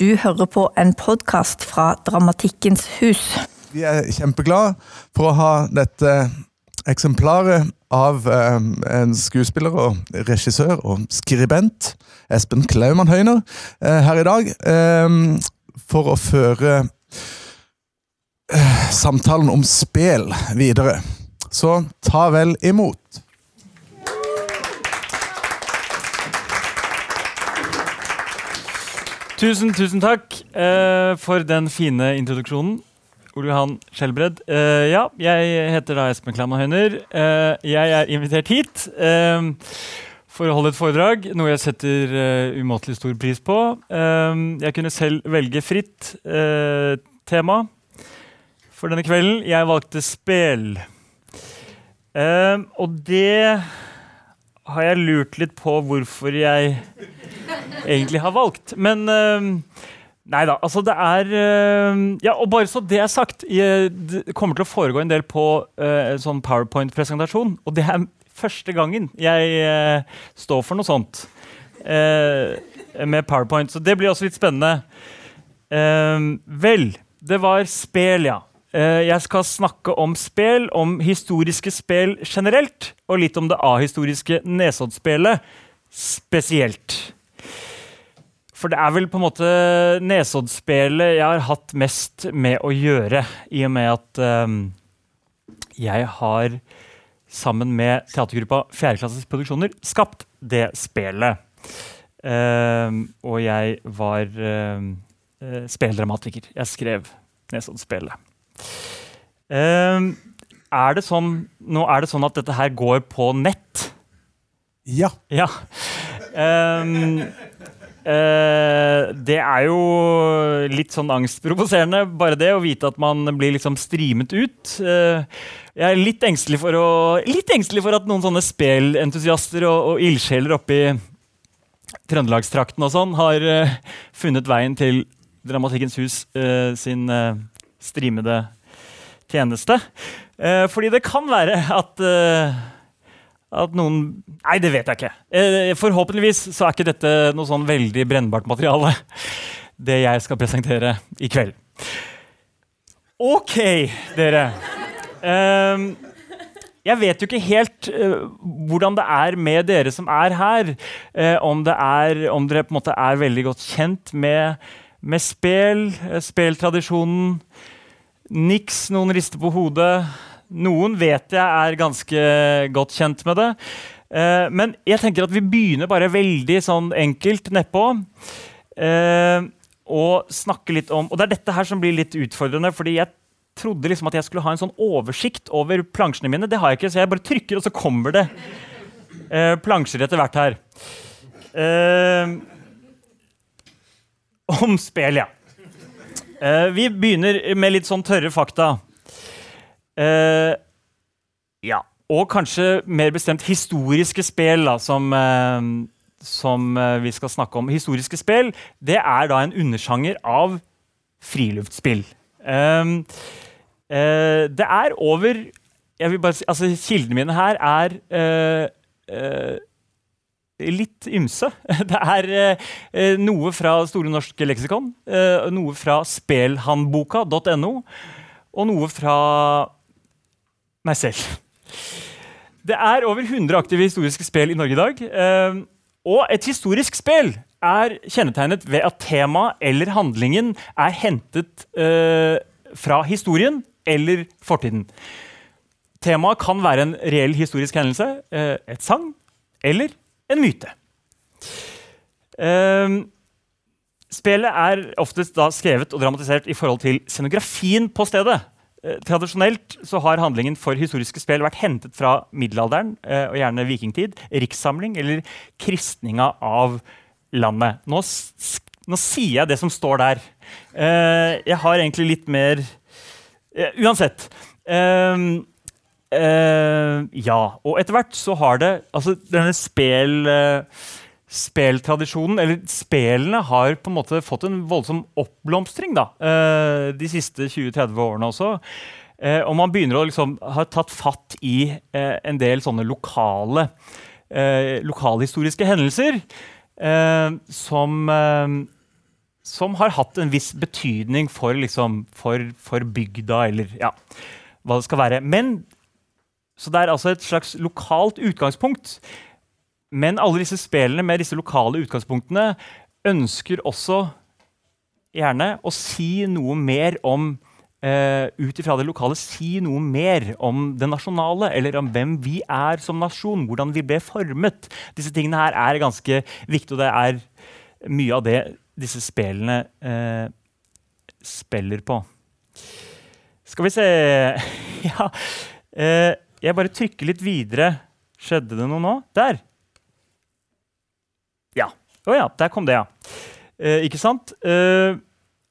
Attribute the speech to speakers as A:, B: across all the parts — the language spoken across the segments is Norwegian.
A: Du hører på en podkast fra Dramatikkens hus.
B: Vi er kjempeglade for å ha dette eksemplaret av eh, en skuespiller og regissør og skribent, Espen Klaumann Høyner, eh, her i dag. Eh, for å føre eh, samtalen om spel videre. Så ta vel imot.
C: Tusen, tusen takk eh, for den fine introduksjonen. Ole Johan Skjelbred. Eh, ja, jeg heter da Espen Klamma Høyner. Eh, jeg er invitert hit eh, for å holde et foredrag, noe jeg setter eh, umåtelig stor pris på. Eh, jeg kunne selv velge fritt tema for denne kvelden. Jeg valgte spel. og det har jeg lurt litt på hvorfor jeg egentlig har valgt. Men uh, Nei da. Altså, det er uh, Ja, og bare så det er sagt, det kommer til å foregå en del på uh, en sånn powerpoint-presentasjon. Og det er første gangen jeg uh, står for noe sånt med powerpoint. Så det blir også litt spennende. vel, det var spel, ja. jeg skal snakke om spel, om historiske spel generelt, og litt om det ahistoriske Nesoddspillet spesielt. For det er vel på en måte Nesoddspillet jeg har hatt mest med å gjøre, i og med at um, jeg har sammen med teatergruppa Fjerdeklasses Produksjoner skapt det spelet. Um, og jeg var um, speldramatiker. Jeg skrev Nesoddspillet. Um, er det sånn, nå er det sånn at dette her går på nett?
B: Ja.
C: ja. Um, Uh, det er jo litt sånn angstprovoserende, bare det å vite at man blir liksom streamet ut. Uh, jeg er litt engstelig for, å, litt engstelig for at noen sånne spelentusiaster og, og ildsjeler oppe i Trøndelagstrakten og sånn har uh, funnet veien til Dramatikkens hus sin streamede tjeneste. fordi det kan være at at noen Nei, det vet jeg ikke. Eh, forhåpentligvis så er ikke dette noe sånn veldig brennbart materiale. Det jeg skal presentere i kveld. OK, dere. Um, jeg vet jo ikke helt uh, hvordan det er med dere som er her. Uh, om, er, om, dere på en måte er veldig godt kjent med, med spel, speltradisjonen. Niks, noen rister på hodet. Noen vet jeg er ganske godt kjent med det. Eh, men jeg tenker at vi begynner bare veldig sånn enkelt nedpå. Eh, og snakke litt om Og det er dette her som blir litt utfordrende. fordi jeg trodde liksom at jeg skulle ha en sånn oversikt over plansjene mine. Det har jeg ikke, så jeg bare trykker, og så kommer det eh, plansjer etter hvert her. Eh, om spel, ja. Eh, vi begynner med litt sånn tørre fakta. Uh, ja. Og kanskje mer bestemt historiske spill, da, som, uh, som uh, vi skal snakke om. Historiske spill det er da en undersjanger av friluftsspill. Um, det er over jeg vil bare si, altså Kildene mine her er litt ymse. Det er noe fra Store norske leksikon, noe fra spelhandboka.no, og noe fra meg selv. Det er over 100 aktive historiske spill i Norge i dag. Eh, og et historisk spill er kjennetegnet ved at temaet eller handlingen er hentet eh, fra historien eller fortiden. Temaet kan være en reell historisk hendelse, eh, et sang eller en myte. Eh, spillet er oftest skrevet og dramatisert i forhold til scenografien på stedet. Eh, tradisjonelt så har handlingen for historiske spill vært hentet fra middelalderen eh, og gjerne vikingtid, rikssamling eller kristninga av landet. Nå, nå, sier jeg det som står der. Eh, jeg har egentlig litt mer Uansett. ja. Og etter hvert så har det Altså, denne spel speltradisjonen, eller spelene, har på en måte fått en voldsom oppblomstring da, eh, de siste 20-30 årene også. Eh, og man begynner å liksom ha tatt fatt i eh, en del sånne lokale lokalhistoriske hendelser som, som har hatt en viss betydning for, liksom, for, for bygda, eller ja, hva det skal være. Men, så det er altså et slags lokalt utgangspunkt. Men alle disse spillene med disse lokale utgangspunktene ønsker også gjerne å si noe mer om uh, ut ifra det lokale si noe mer om det nasjonale, eller om hvem vi er som nasjon, hvordan vi ble formet. Disse tingene her er ganske viktige, og det er mye av det disse spillene uh, spiller på. Skal vi se Ja. Uh, jeg bare trykker litt videre. Skjedde det noe nå? Der. Å oh, ja, der kom det, ja. ikke sant? Eh,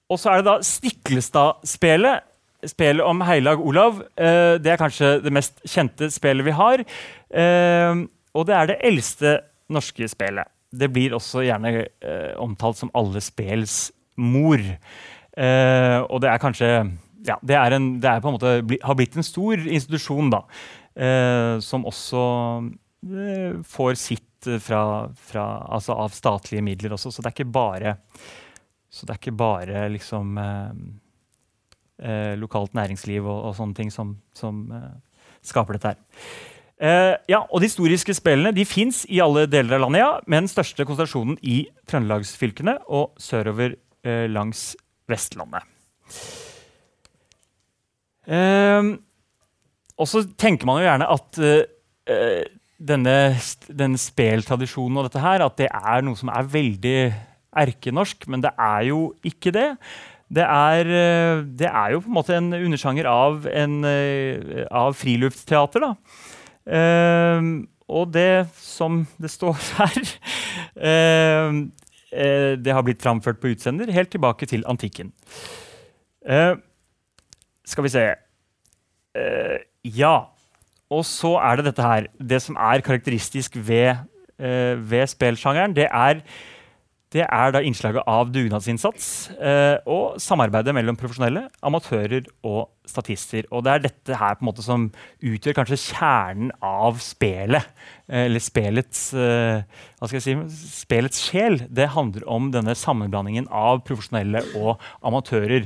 C: og så er det da Stiklestad-spelet. Spelet om heilag Olav. Eh, det er kanskje det mest kjente spelet vi har. Eh, og det er det eldste norske spelet. Det blir også gjerne eh, omtalt som alle spels mor. Eh, og det er kanskje ja, det, er en, det er på en måte, bli, har blitt en stor institusjon, da. Eh, som også eh, får sitt fra, fra, altså av statlige midler også. Så det er ikke bare er ikke bare liksom eh, eh, lokalt næringsliv og, og, sånne ting som, som eh, skaper dette her. Eh, ja, og De historiske spillene de fins i alle deler av landet, ja, med den største konsentrasjonen i trøndelagsfylkene og sørover eh, langs Vestlandet. Eh, og så tenker man jo gjerne at denne, denne speltradisjonen og dette her, at det er noe som er veldig erkenorsk, men det er jo ikke det. Det er, eh, det er jo på en måte en undersjanger av, en, eh, av friluftsteater. da. Uh, og det som det står her uh, Det har blitt framført på utsender helt tilbake til antikken. skal vi se Ja. Og så er det dette her. Det som er karakteristisk ved, ved spelsjangeren, det er det er da innslaget av dugnadsinnsats eh, og samarbeidet mellom profesjonelle, amatører og statister. Og det er dette her på en måte som utgjør kanskje kjernen av spelet. Eh, eller spelets, hva skal jeg si, spelets sjel. Det handler om denne sammenblandingen av profesjonelle og amatører.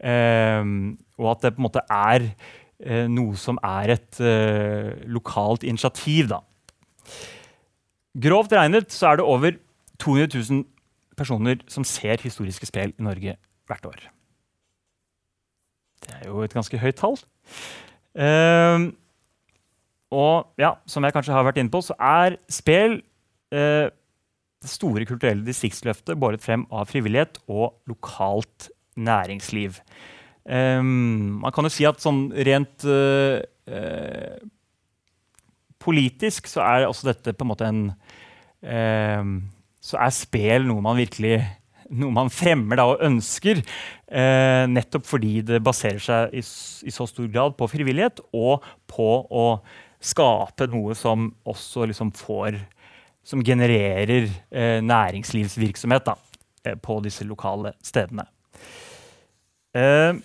C: Og at det på en måte er eh, noe som er et eh, lokalt initiativ. da. Grovt regnet så er det over 200 000 personer som ser historiske spill i Norge hvert år. Det er jo et ganske høyt tall. Eh, og ja, som jeg kanskje har vært inne på, så er spill uh, det store kulturelle distriktsløftet båret frem av frivillighet og lokalt næringsliv. Um, man kan jo si at sånn rent uh, politisk så er også dette på en måte en ehm, så er spel noe man virkelig noe man fremmer da, og ønsker. uh, nettopp fordi det baserer seg i, i, så stor grad på frivillighet og på å skape noe som også liksom får Som genererer næringslivsvirksomhet da, på disse lokale stedene. Eh,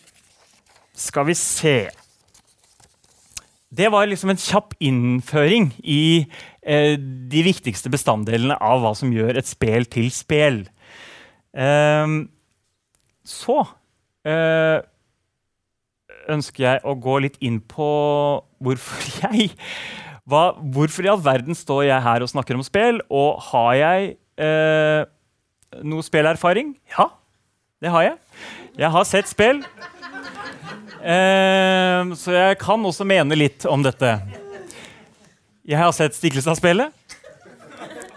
C: skal vi se det var liksom en kjapp innføring i uh, de viktigste bestanddelene av hva som gjør et spel til spel. Uh, så eh, ønsker jeg å gå litt inn på hvorfor jeg hva, Hvorfor i all verden står jeg her og snakker om spill? Og har jeg noe spillerfaring? Ja, det har jeg. Jeg har sett spill. eh, så jeg kan også mene litt om dette. Jeg har sett Stiklestad-spillet.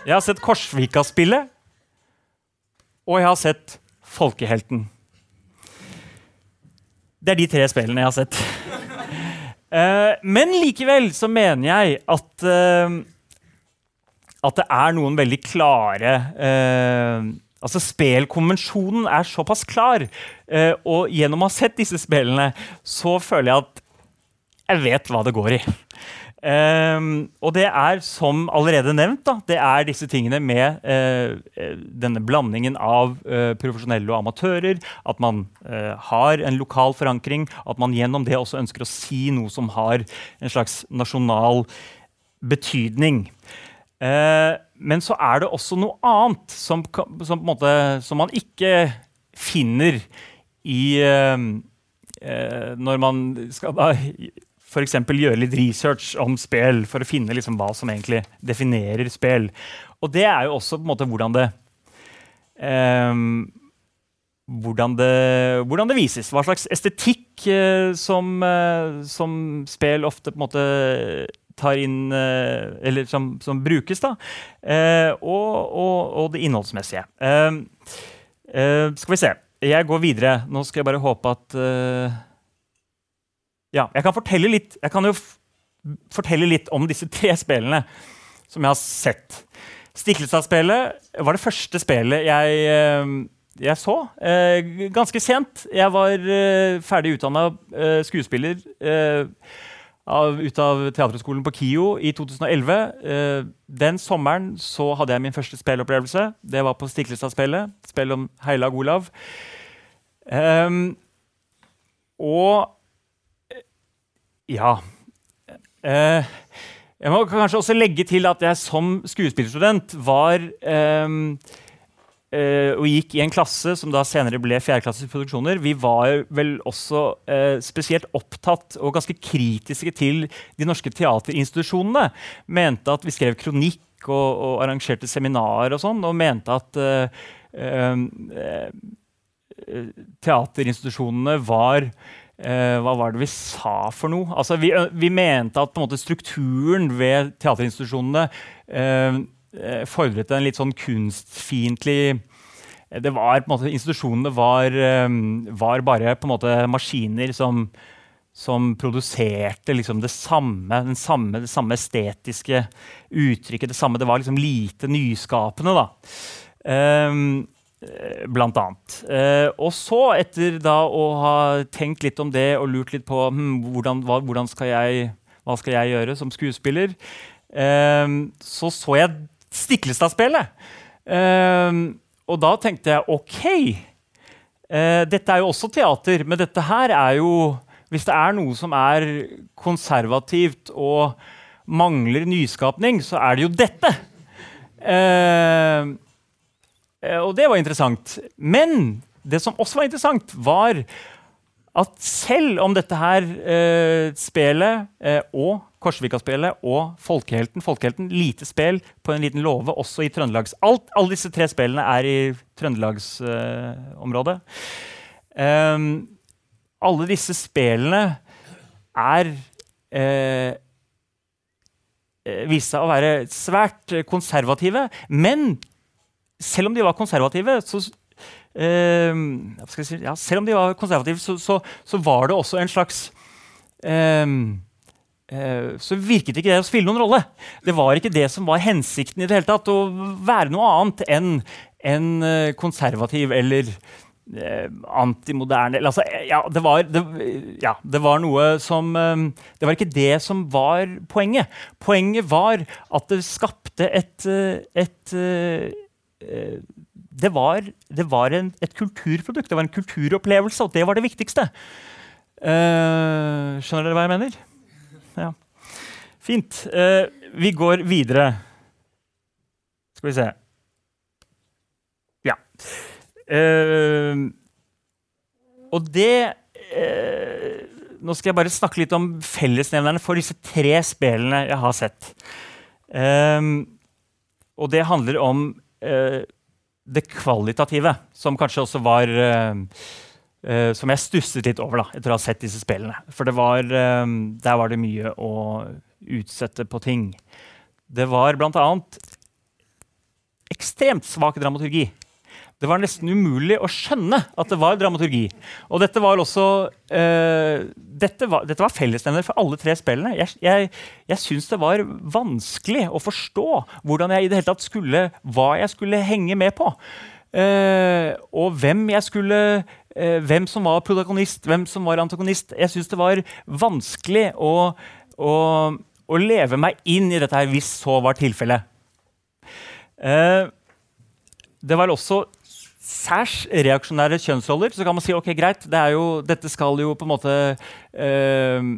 C: Jeg har sett Korsvika-spillet. Og jeg har sett Folkehelten. Det er de tre spillene jeg har sett. Eh, men likevel så mener jeg at eh, at det er noen veldig klare uh, Altså Spelkonvensjonen er såpass klar, eh, og gjennom å ha sett disse spillene, så føler jeg at jeg vet hva det går i. Um, og det er, som allerede nevnt, da, det er disse tingene med uh, denne blandingen av uh, profesjonelle og amatører. At man uh, har en lokal forankring. At man gjennom det også ønsker å si noe som har en slags nasjonal betydning. Uh, men så er det også noe annet som, som, måte, som, man ikke finner i eh, eh, Når man skal da f.eks. gjøre litt research om spill for å finne liksom hva som egentlig definerer spill. Og det er jo også på en måte hvordan det eh, hvordan det, hvordan det, vises. Hva slags estetikk eh, som, eh, som spill ofte på en måte tar inn eh, Eller som, som brukes, da. Eh, og, og, og, det innholdsmessige. Eh, skal vi se. Jeg går videre. Nå skal jeg bare håpe at Ja, jeg kan fortelle litt Jeg kan jo fortelle litt om disse tre spillene som jeg har sett. Stiklestad-spelet var det første spillet jeg jeg så. Ganske sent. Jeg var ferdig utdanna skuespiller av, ut av Teaterhøgskolen på KIO i 2011. Eh, den sommeren så hadde jeg min første spillopplevelse. Det var på Stiklestad-spillet. Spill om Heilag Olav. Um, og Ja. Eh, jeg må kanskje også legge til at jeg som skuespillerstudent var um, Uh, og gikk i en klasse som da senere ble fjerdeklasses produksjoner. Vi var vel også uh, spesielt opptatt og ganske kritiske til de norske teaterinstitusjonene. Mente at vi skrev kronikk og, og arrangerte seminarer og sånn, og mente at uh, teaterinstitusjonene var hva var det vi sa for noe? Altså, vi, vi mente at måte, strukturen ved teaterinstitusjonene fordret en litt sånn kunstfiendtlig eh, det var på en måte, Institusjonene var, eh, var bare på en måte maskiner som, som produserte liksom det samme, samme, det samme estetiske uttrykket. Det samme, det var liksom lite nyskapende, da. Um, blant annet. Uh, og så, etter da å ha tenkt litt om det og lurt litt på hm, hvordan, hva, hvordan skal jeg, hva skal jeg gjøre som skuespiller, um, så så jeg Stiklestad-spelet. Uh, og da tenkte jeg OK, uh, dette er jo også teater, men dette her er jo Hvis det er noe som er konservativt og mangler nyskapning, så er det jo dette. Uh, og det var interessant. Men det som også var interessant, var at selv om dette her eh, spelet og Korsvika-spelet og Folkehelten Folkehelten, Lite spill på en liten låve, også i Trøndelags Alt, Alle disse tre spillene er i Trøndelagsområdet. Uh, um, alle disse spillene er eh, eh, viste seg å være svært konservative. Men selv om de var konservative, så uh, si, ja, de var konservative, så, så, så, var det også en slags uh, uh, Så virket ikke det å spille noen rolle. Det var ikke det som var hensikten i det hele tatt. Å være noe annet enn en eh, konservativ eller antimoderne altså, ja, det var, det, ja, det var noe som Det var ikke det som var poenget. Poenget var at det skapte et, et, et det var, det var en, et kulturprodukt, det var en kulturopplevelse, og det var det viktigste. Uh, skjønner dere hva jeg mener? Ja. Fint. Uh, vi går videre. Skal vi se Ja. Uh, og det Nå skal jeg bare snakke litt om fellesnevnerne for disse tre spillene jeg har sett. og det handler om det kvalitative, som kanskje også var uh, Som jeg stusset litt over da, etter å ha sett disse spillene. For var, uh, der var det mye å utsette på ting. Det var bl.a. ekstremt svak dramaturgi. Det var nesten umulig å skjønne at det var dramaturgi. Og dette var også uh, dette, var, dette fellesnevner for alle tre spillene. Jeg, jeg, jeg syns det var vanskelig å forstå hvordan jeg i det hele tatt skulle, hva jeg skulle henge med på. Og hvem jeg skulle uh, Hvem som var protagonist, hvem som var antagonist. Jeg syns det var vanskelig å, å, å, leve meg inn i dette her, hvis så var tilfellet. det var også særs reaksjonære kjønnsroller, så kan man si ok, greit, det jo, dette skal jo på en måte eh,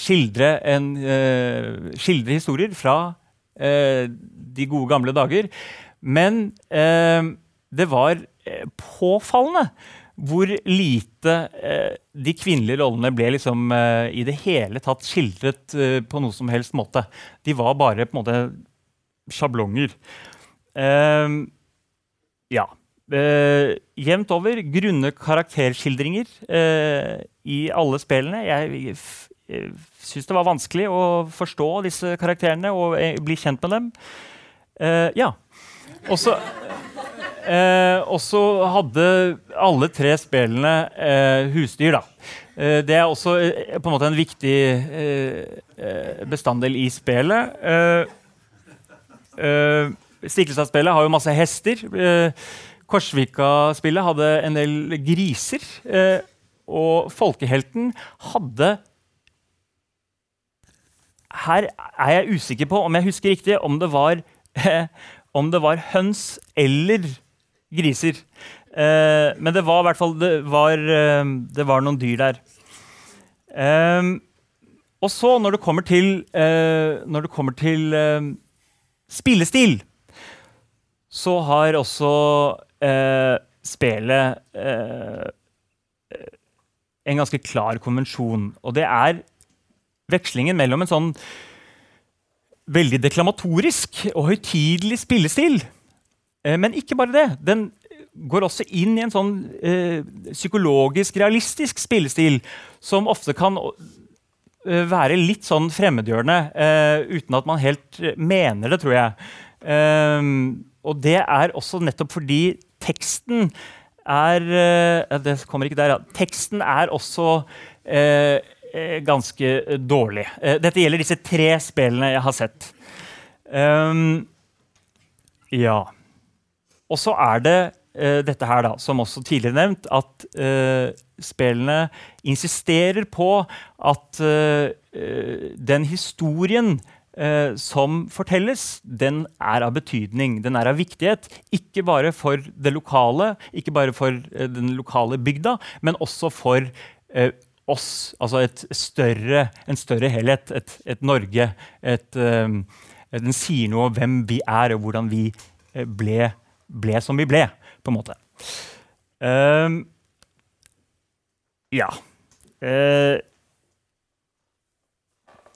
C: skildre, en, eh, skildre, historier fra eh, de gode, gamle dager. Men eh, det var eh, påfallende hvor lite eh, de kvinnelige rollene ble liksom, eh, i det hele tatt skildret eh, på noe som helst måte. De var bare på en måte sjablonger. Eh, ja. Eh, jevnt over grunne karakterskildringer eh, i alle spillene. Jeg syns det var vanskelig å forstå disse karakterene og bli kjent med dem. ja. Og så Eh, og så hadde alle tre spillene eh, husdyr. da. Eh, det er også eh, på en måte en viktig eh, eh, bestanddel i spillet. Eh, Stiklestad-spillet har jo masse hester. Korsvika-spillet hadde en del griser. og Folkehelten hadde Her er jeg usikker på om jeg husker riktig om det var om det var høns eller griser. Eh, men det var i hvert fall det var, eh, det var noen dyr der. Eh, og så, når det kommer til, eh, når det kommer til eh, spillestil, så har også eh, spelet en ganske klar konvensjon. Og det er vekslingen mellom en sånn veldig deklamatorisk og høytidelig spillestil men ikke bare det. Den går også inn i en sånn eh, psykologisk, realistisk spillestil som ofte kan uh, være litt sånn fremmedgjørende uten at man helt mener det, tror jeg. Uh, og det er også nettopp fordi teksten er Det kommer ikke der, ja. Teksten er også ganske dårlig. dette gjelder disse tre spillene jeg har sett. Um, ja. Og så er det uh, dette her, da, som også tidligere nevnt, at uh, spillene insisterer på at uh, den historien som fortelles, den er av betydning, den er av viktighet. Ikke bare for det lokale, ikke bare for den lokale bygda, men også for oss. Altså større, en større helhet, et, et Norge. Et, den sier noe om hvem vi er, og hvordan vi ble ble som vi ble, på en måte. Uh, ja. Uh,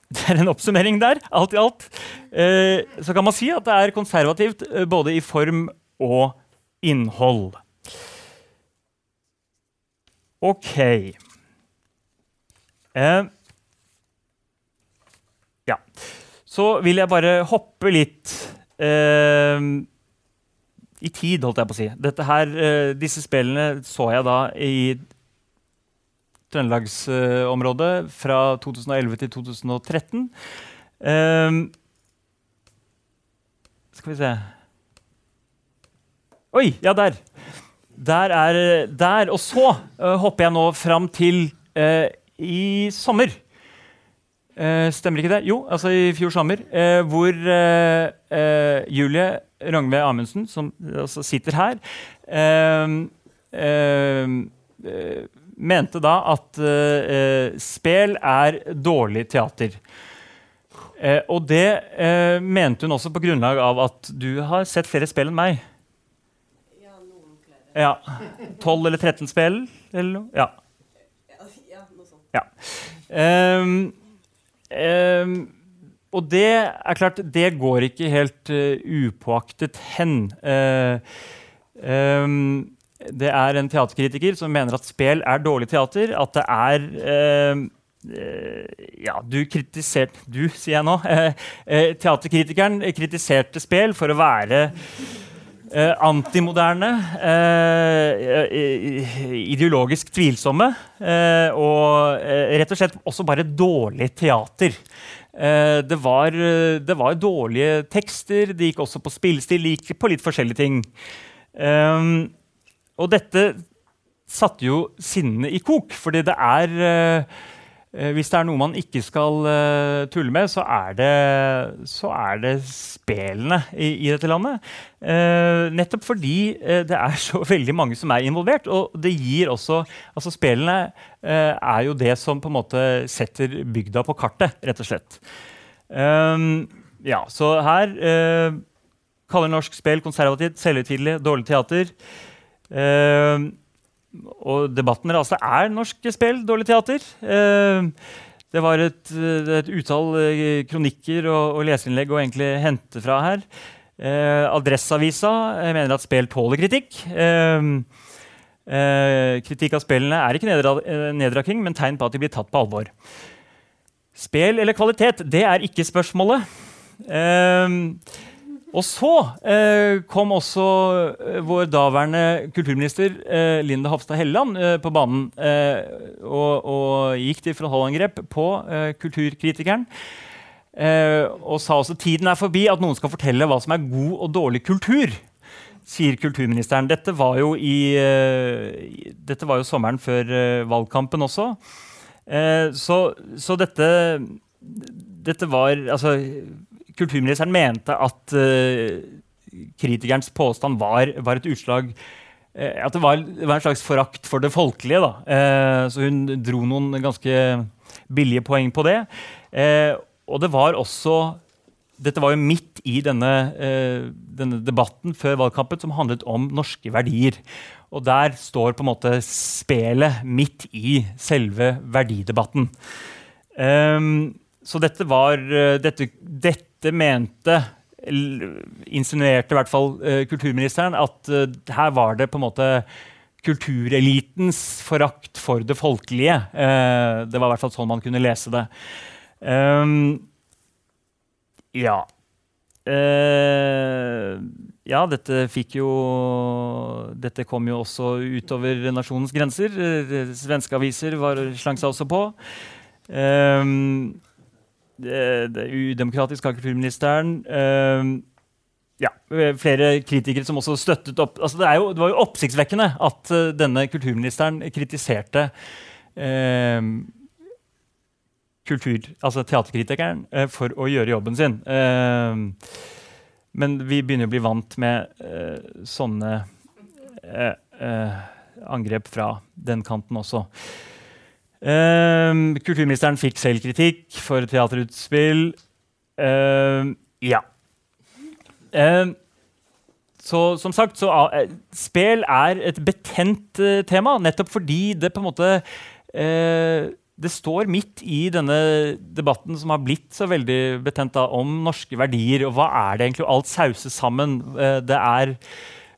C: det er en oppsummering der, alt i alt. Uh, så kan man si at det er konservativt eh, både i form og innhold. OK. ja. Så vil jeg bare hoppe litt uh, i tid, holdt jeg på å si. Her, uh, disse spillene så jeg da i Trøndelagsområdet uh, fra 2011 til 2013. Uh, ehm, skal vi se Oi, ja, der. Der er Der. Og så uh, hopper jeg nå fram til uh, i sommer. Eh, stemmer ikke det? Jo, altså i fjor sommer. Eh, hvor eh, eh Julie Ragnve Amundsen, som altså sitter her, eh, eh, mente da at spel er dårlig teater. og det mente hun også på grunnlag av at du har sett flere spill enn meg.
D: Ja, noen flere.
C: Ja. 12 eller 13 spill? Eller noe? Ja.
D: ja, noe sånt.
C: Ja. Um, Um, og det er klart, det går ikke helt uh, upåaktet hen. Uh, um, det er en teaterkritiker som mener at spel er dårlig teater. At det er uh, ja, du kritiserte Du, sier jeg nå. teaterkritikeren kritiserte spel for å være antimoderne, ideologisk tvilsomme og rett og slett også bare dårlig teater. Eh, det, var, det, var, dårlige tekster, det gikk også på spillestil, gikk på litt forskjellige ting. Um, og dette satte jo sinnene i kok, fordi det er Eh, hvis det er noe man ikke skal uh, tulle med, så er det, så er det spelene i, i, dette landet. Uh, nettopp fordi uh, det er så veldig mange som er involvert. Og det gir også Altså, spelene er jo det som på en måte setter bygda på kartet, rett og slett. Um, ja, så her kaller norsk spill konservativt, selvhøytidelig, dårlig teater. Og debatten raste. Er norsk spill dårlig teater? Eh, det var et, et utall eh, kronikker og, og leserinnlegg å egentlig hente fra her. Eh, Adresseavisa eh, mener at spill tåler kritikk. Eh, eh, kritikk av spillene er ikke nedra- eh, nedrakking, men tegn på at de blir tatt på alvor. Spel eller kvalitet, det er ikke spørsmålet. Eh, og så eh, kom også eh, vår daværende kulturminister eh, Linda Hofstad Helleland eh, på banen eh, og, og gikk til frontalangrep på eh, kulturkritikeren. Og sa også tiden er forbi at noen skal fortelle hva som er god og dårlig kultur. Sier kulturministeren. Dette var jo, i, dette var jo sommeren før valgkampen også. Så, så dette, dette var Altså, kulturministeren mente at eh, kritikerens påstand var, var et utslag eh, At det var, var en slags forakt for det folkelige. Da. Eh, så hun dro noen ganske billige poeng på det. Eh, og det var også dette var jo midt i denne, eh, denne debatten før valgkampen som handlet om norske verdier. Og der står på en måte spelet midt i selve verdidebatten. Ehm, så dette var dette, Dette, dette mente Insinuerte i hvert fall eh, kulturministeren at eh, her var det på en måte kulturelitens forakt for det folkelige. Eh, det var i hvert fall sånn man kunne lese det. Ehm, ja. Uh, ja, dette fikk jo Dette kom jo også utover nasjonens grenser. Svenske aviser var, slang seg også på. Er udemokratisk av kulturministeren. Ehm, ja, flere kritikere som også støttet opp altså det, jo, det var jo oppsiktsvekkende at eh, denne kulturministeren kritiserte ehm, kultur, altså teaterkritikeren, eh, for å gjøre jobben sin. Ehm, men vi begynner å bli vant med eh, sånne angrep fra den kanten også. Ehm, kulturministeren fikk selv kritikk for teaterutspill. Uh, ja. Uh, så som sagt, så uh, Spel er et betent eh, tema, nettopp fordi det på en måte eh, det står midt i denne debatten som har blitt så veldig betent da, om norske verdier. Og hva er det egentlig? Alt sauses sammen. Eh, det, er,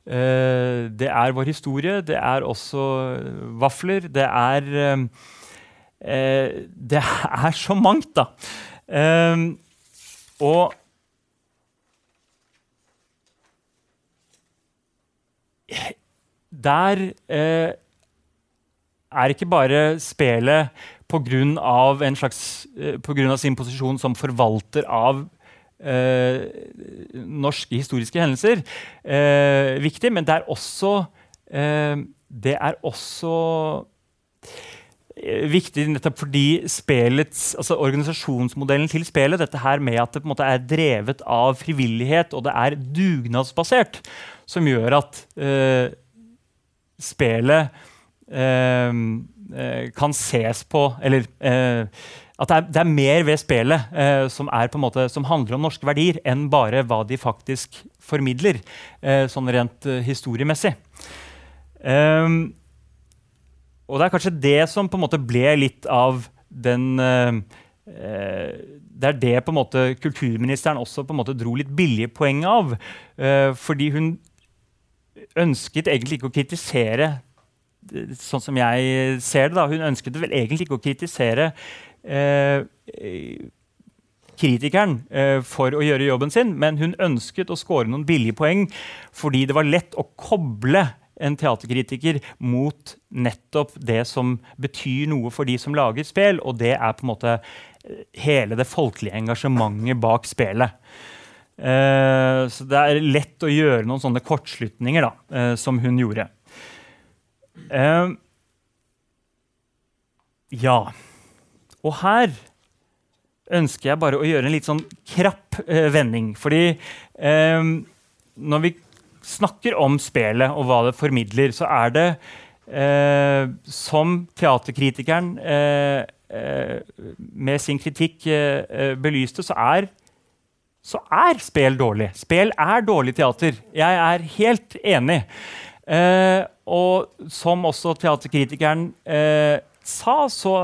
C: eh, det er vår historie. Det er også vafler. Det er eh, Det er så mangt, da. Eh, og der eh, er ikke bare spelet pga. en eh, på grunn av sin posisjon som forvalter av eh, norske historiske hendelser eh, viktig, men det er også eh, Det er også viktig nettopp fordi spelets, altså organisasjonsmodellen til spelet, dette her med at det på en måte er drevet av frivillighet og det er dugnadsbasert, som gjør at uh, spelet eh, eh, kan ses på Eller uh, at det er, det er mer ved spelet eh, som, er på en måte, som handler om norske verdier, enn bare hva de faktisk formidler, eh, sånn rent eh, historiemessig. Ehm, og det er kanskje det som på en måte ble litt av den eh, eh, Det er det på en måte kulturministeren også på en måte dro litt billige poeng av. eh, fordi hun ønsket egentlig ikke å kritisere eh, sånn som jeg ser det. da, Hun ønsket vel egentlig ikke å kritisere eh, kritikeren eh, for å gjøre jobben sin, men hun ønsket å score noen billige poeng fordi det var lett å koble en teaterkritiker mot nettopp det som betyr noe for de som lager spill, og det er på en måte eh, hele det folkelige engasjementet bak spelet. Eh, så det er lett å gjøre noen sånne kortslutninger, da, eh, som hun gjorde. Eh, ja. Og her ønsker jeg bare å gjøre en litt sånn krapp vending. Fordi når vi snakker om spelet og hva det formidler, så er det eh, som teaterkritikeren eh, eh, med sin kritikk eh, eh, belyste, så er så er spel dårlig. Spel er dårlig teater. Jeg er helt enig. Eh, og som også teaterkritikeren sa, så,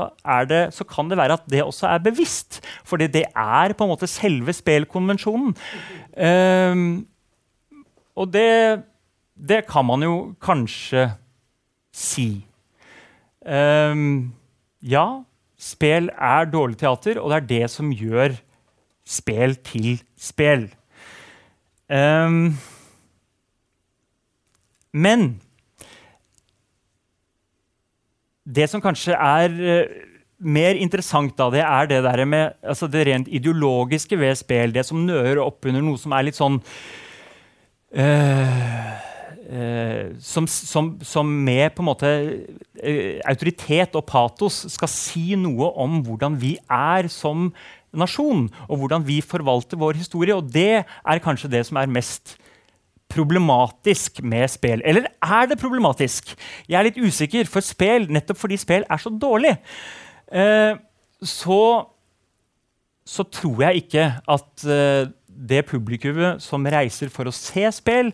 C: det, så kan det være at det også er bevisst. Fordi det er på en måte selve spelkonvensjonen. Eh, og det, det kan man jo kanskje si. Um, ja, spel er dårlig teater, og det er det som gjør spel til spel. Um, men det som kanskje er uh, mer interessant, da, det er det med altså det rent ideologiske ved spel. Det som nører opp under noe som er litt sånn som, som, som, med på en måte uh, autoritet og patos skal si noe om hvordan vi er som nasjon, og hvordan vi forvalter vår historie. Og det er kanskje det som er mest problematisk med spill. Eller er det problematisk? Jeg er litt usikker, for spill, nettopp fordi spill er så dårlig, eh, så, så tror jeg ikke at det publikummet som reiser for å se spill,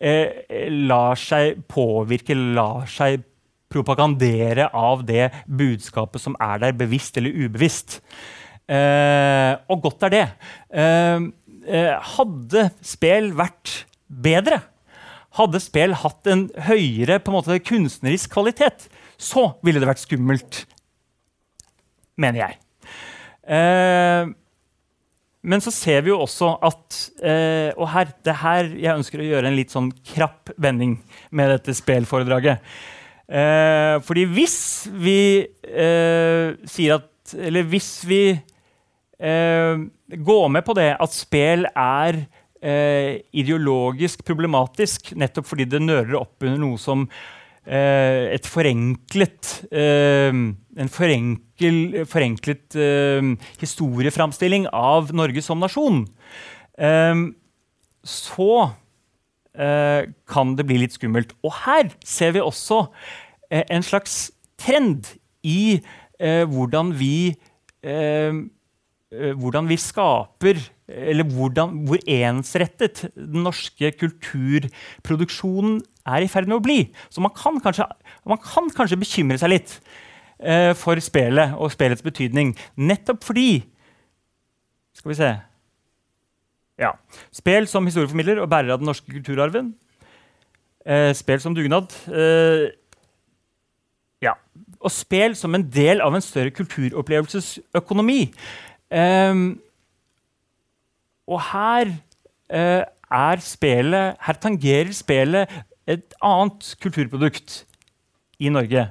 C: eh, lar seg påvirke, lar seg propagandere av det budskapet som er der, bevisst eller ubevisst. Eh, og godt er det. Eh, eh hadde spill vært bedre, hadde spill hatt en høyere på en måte, kunstnerisk kvalitet, så ville det vært skummelt, mener jeg. Eh, men så ser vi jo også at eh, Og her, det her jeg ønsker å gjøre en litt sånn krapp vending med dette spelforedraget. Eh, fordi hvis vi eh, sier at Eller hvis vi eh, går med på det at spel er eh, ideologisk problematisk nettopp fordi det nører opp under noe som et forenklet En forenkel, forenklet historieframstilling av Norge som nasjon, så eh, kan det bli litt skummelt. Og her ser vi også eh, en slags trend i eh, hvordan vi eh, eh, hvordan vi skaper Eller hvordan, hvor ensrettet den norske kulturproduksjonen er i ferd med å bli. Så man kan kanskje, man kan kanskje bekymre seg litt eh, for spelet og spillets betydning. Nettopp fordi Skal vi se ja. Spel som historieformidler og bærer av den norske kulturarven. Eh, spel som dugnad. Eh, ja. Og spel som en del av en større kulturopplevelsesøkonomi. Eh, og her eh, er spelet Her tangerer spelet et annet kulturprodukt i Norge,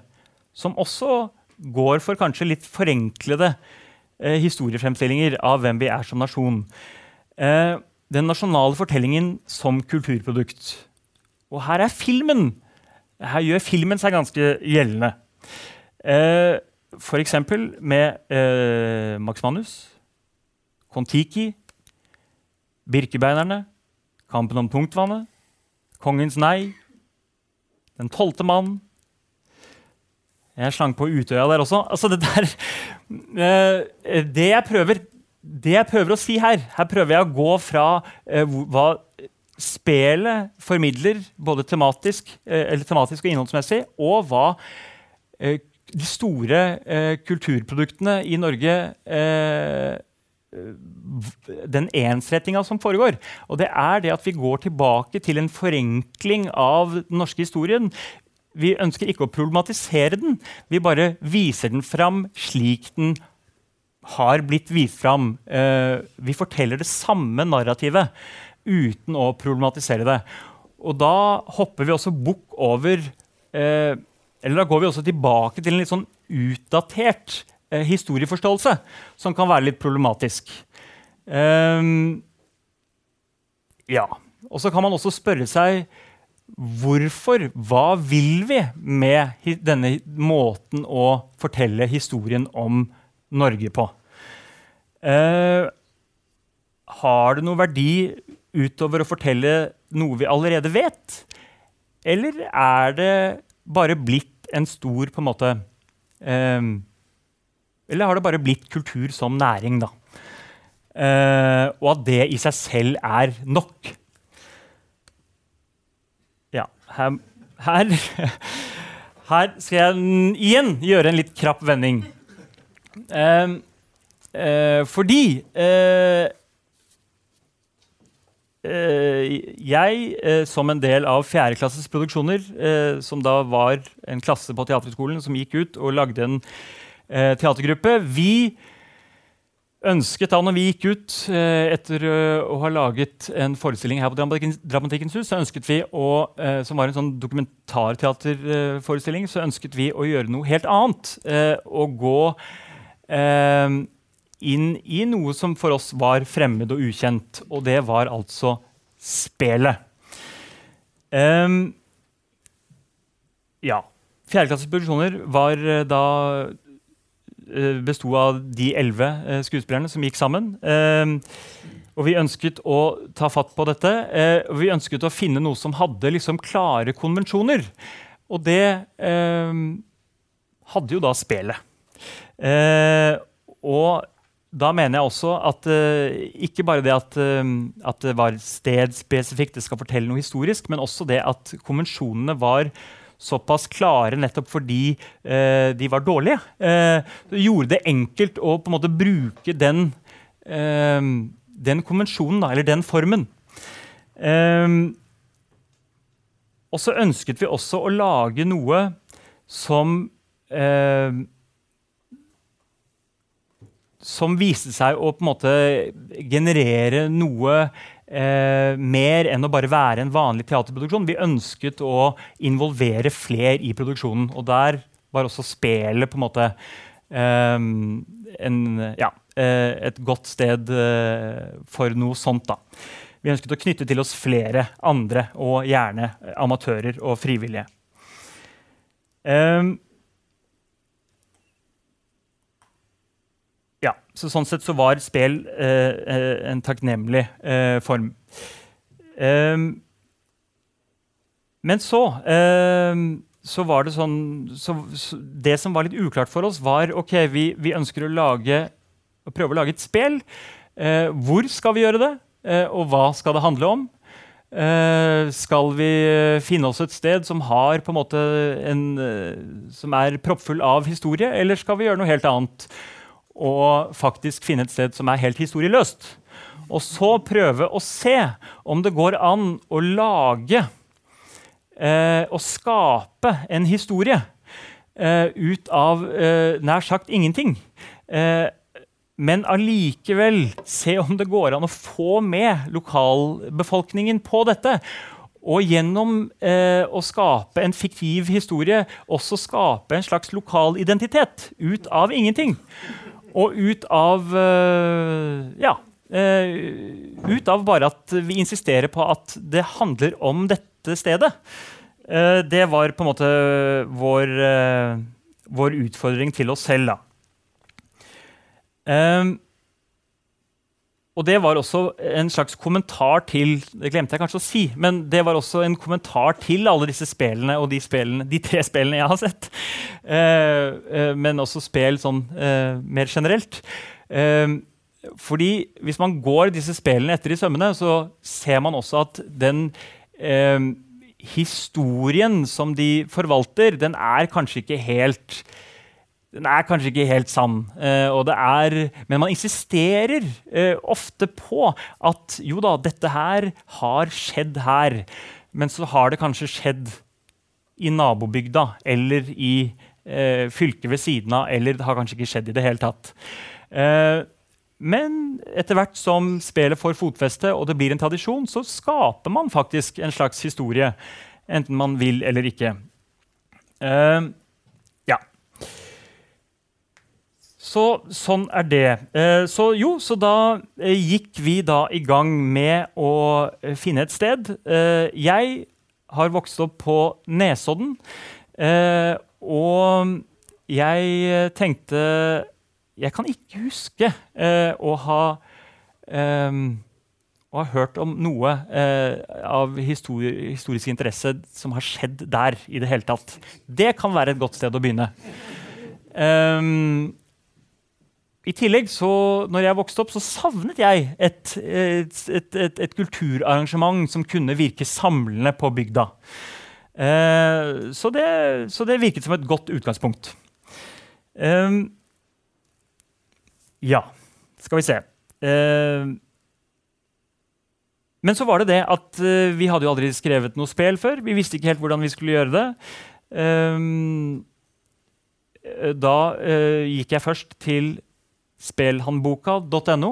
C: som også går for kanskje litt forenklede eh, historiefremstillinger av hvem vi er som nasjon. Eh, den nasjonale fortellingen som kulturprodukt. Og her er filmen. Her gjør filmen seg ganske gjeldende. Eh, F.eks. med eh, Max Manus, Kon-Tiki, Birkebeinerne, Kampen om tungtvannet, Kongens nei, Den tolvte mann. Jeg slang på Utøya der også. Altså, det der eh, Det jeg prøver det jeg prøver å si her Her prøver jeg å gå fra eh, hva spelet formidler, både tematisk, eh, tematisk, og innholdsmessig, og hva de store kulturproduktene i Norge eh, den ensrettinga som foregår. Og det er det at vi går tilbake til en forenkling av den norske historien. Vi ønsker ikke å problematisere den, vi bare viser den fram slik den har blitt vist fram. Eh, vi forteller det samme narrativet uten å problematisere det. Og da hopper vi også bukk over eh, Eller da går vi også tilbake til en litt sånn utdatert eh, historieforståelse, som kan være litt problematisk. Um, ja. Og så kan man også spørre seg hvorfor? Hva vil vi med denne måten å fortelle historien om Norge på. Uh, har det noe verdi utover å fortelle noe vi allerede vet? Eller er det bare blitt en stor på en måte eh, Eller har det bare blitt kultur som næring, da? Eh, og at det i seg selv er nok? Ja, her, her, her skal jeg igjen gjøre en litt krapp vending. Eh, eh, fordi eh, eh, jeg, eh, som en del av fjerdeklasses produksjoner, som da var en klasse på Teaterhøgskolen som gikk ut og lagde en eh, teatergruppe, vi ønsket da når vi gikk ut eh, etter eh, å ha laget en forestilling her på Dramatikkens, hus, så ønsket vi å, eh, som var en sånn dokumentarteaterforestilling, så ønsket vi å gjøre noe helt annet. Eh, å gå eh, inn i noe som for oss var fremmed og ukjent, og det var altså spelet. Um, ja. Fjerdeklasses produksjoner var eh, da eh, besto av de elleve eh, skuespillerne som gikk sammen. Ehm, og vi ønsket å ta fatt på dette. eh, og vi ønsket å finne noe som hadde liksom klare konvensjoner. Og det hadde jo da spelet. Eh, og da mener jeg også at uh, ikke bare det at, uh, at det var stedspesifikt, det skal fortelle noe historisk, men også det at konvensjonene var såpass klare nettopp fordi eh, de var dårlige. Eh, gjorde det enkelt å på en måte bruke den, eh, den konvensjonen, da, eller den formen. Eh, og så ønsket vi også å lage noe som eh, som viste seg å på en måte generere noe eh, mer enn å bare være en vanlig teaterproduksjon. Vi ønsket å involvere fler i produksjonen. Og der var også spelet på en måte eh, en, ja, eh, et godt sted eh, for noe sånt. da. Vi ønsket å knytte til oss flere andre, og gjerne amatører og frivillige. Um, Ja, så Sånn sett så var spel eh, eh, en takknemlig eh, form. Ehm, men så ehm, så var det sånn så, så Det som var litt uklart for oss, var ok, vi, vi ønsker å lage å prøve å lage et spel. Eh, hvor skal vi gjøre det, eh, og hva skal det handle om? Eh, skal vi finne oss et sted som har en en, eh, som er proppfull av historie, eller skal vi gjøre noe helt annet? Og faktisk finne et sted som er helt historieløst. Og så prøve å se om det går an å lage eh, og skape en historie eh, ut av eh, nær sagt ingenting. Eh, men allikevel se om det går an å få med lokalbefolkningen på dette. Og gjennom eh, å skape en fiktiv historie også skape en slags lokal identitet ut av ingenting. Og ut av eh, Ja. eh, ut av bare at vi insisterer på at det handler om dette stedet. Eh, det var på en måte vår, vår utfordring til oss selv, da. Ehm, og det var også en slags kommentar til Det glemte jeg kanskje å si, men det var også en kommentar til alle disse spillene og de, spillene, de tre spillene jeg har sett. Uh, uh, men også spill sånn uh, mer generelt. Fordi hvis man går disse spillene etter i sømmene, så ser man også at den historien som de forvalter, den er kanskje ikke helt den er kanskje ikke helt sann. eh, er, men man insisterer eh, ofte på at jo da, dette her har skjedd her. Men så har det kanskje skjedd i nabobygda eller i eh, fylket ved siden av. Eller det har kanskje ikke skjedd i det hele tatt. Eh, men etter hvert som spelet får fotfeste og det blir en tradisjon, så skaper man faktisk en slags historie. Enten man vil eller ikke. Eh, ja. Så sånn er det. Eh, så jo, så da eh, gikk vi da i gang med å eh, finne et sted. Jeg har vokst opp på Nesodden. og jeg tenkte Jeg kan ikke huske å ha eh, å ha hørt om noe eh, av histori historisk interesse som har skjedd der. i det hele tatt. Det kan være et godt sted å begynne. Um, i tillegg, så, når jeg vokste opp, så savnet jeg et, et, et, et, kulturarrangement som kunne virke samlende på bygda. Eh, så, det, så det virket som et godt utgangspunkt. Eh, ja, skal vi se. Eh, men så var det det at eh, vi hadde jo aldri skrevet noe spel før. Vi visste ikke helt hvordan vi skulle gjøre det. Ehm, eh, da eh, gikk jeg først til spelhandboka.no.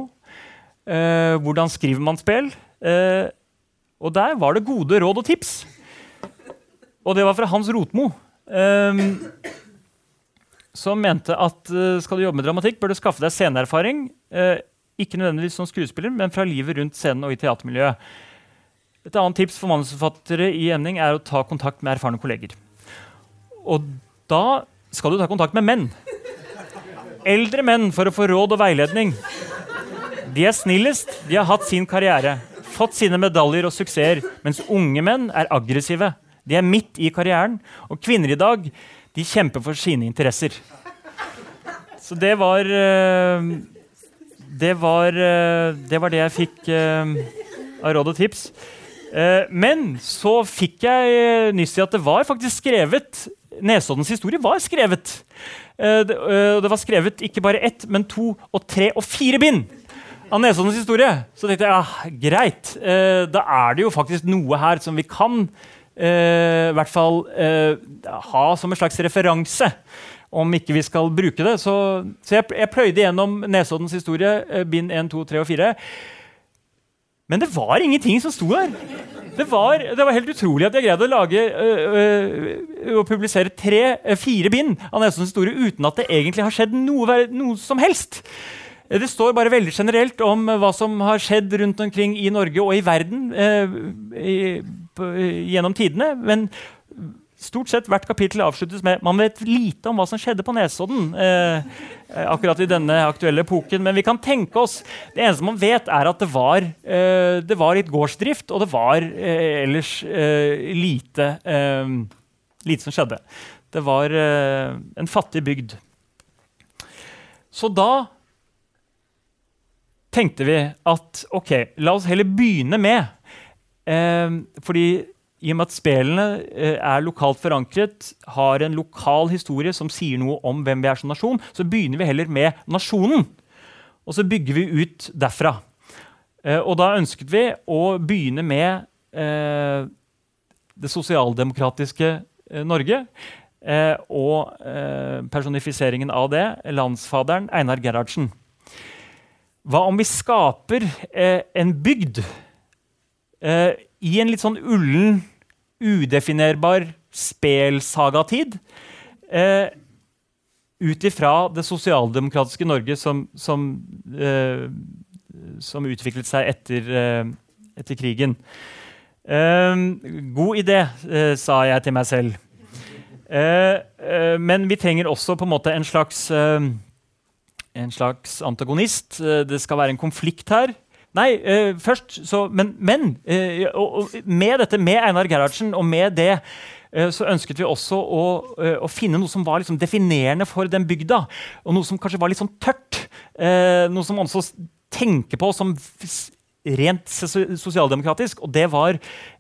C: Eh, hvordan skriver man spill? Eh, og der var det gode råd og tips. Og det var fra Hans Rotmo. Eh, som mente at eh, skal du jobbe med dramatikk, bør du skaffe deg sceneerfaring. eh, ikke nødvendigvis som skuespiller, men fra livet rundt scenen og i teatermiljøet. Et annet tips for manusforfattere i emning er å ta kontakt med erfarne kolleger. Og da skal du ta kontakt med menn. Eldre menn for å få råd og veiledning. De er snillest, de har hatt sin karriere, fått sine medaljer og suksesser, mens unge menn er aggressive. De er midt i karrieren, og kvinner i dag de kjemper for sine interesser. Så det var eh, det var, eh, det var det jeg fikk eh, av råd og tips. Men så fikk jeg nyss i at det var faktisk skrevet Nesoddens historie var skrevet. Eh, det, eh, det var skrevet ikke bare ett, men to og tre og fire bind av Nesoddens historie. Så tenkte jeg ja, greit. Eh, da er det jo faktisk noe her som vi kan i hvert fall ha som en slags referanse. Om ikke vi skal bruke det. Så, så jeg, jeg pløyde gjennom Nesoddens historie, bind 1, 2, 3 og 4. Men det var ingenting som sto der. Det var, det var helt utrolig at jeg greide å lage og publisere tre, fire bind av Nesoddens historie uten at det egentlig har skjedd noe, noe som helst. Det står bare veldig generelt om hva som har skjedd rundt omkring i Norge og i verden eh, i, på, gjennom tidene. Men stort sett hvert kapittel avsluttes med man vet lite om hva som skjedde på Nesodden. Eh, eh, akkurat i denne aktuelle epoken, Men vi kan tenke oss Det eneste man vet, er at det var, eh, det var litt gårdsdrift, og det var eh, ellers eh, lite, eh, lite som skjedde. Det var en fattig bygd. Så da tenkte vi at ok, la oss heller begynne med Fordi i og med at spillene eh, er lokalt forankret, har en lokal historie som sier noe om hvem vi er som nasjon, så begynner vi heller med nasjonen. Og så bygger vi ut derfra. Eh, og da ønsket vi å begynne med eh, det sosialdemokratiske Norge. Eh, og eh, personifiseringen av det, landsfaderen Einar Gerhardsen. Hva om vi skaper en bygd eh, i en litt sånn ullen, udefinerbar spelsagatid? Eh, Ut ifra det sosialdemokratiske Norge som, som, eh, som utviklet seg etter, eh, etter krigen. Eh, god idé, eh, sa jeg til meg selv. Eh, eh, men vi trenger også på en måte en slags en slags antagonist. Det skal være en konflikt her. Nei, eh, først så Men, men eh, og, og med dette, med Einar Gerhardsen, og med det eh, så ønsket vi også å, eh, å finne noe som var liksom definerende for den bygda. Og noe som kanskje var litt sånn tørt. Eh, noe som man også tenker på som rent sosialdemokratisk. Og det var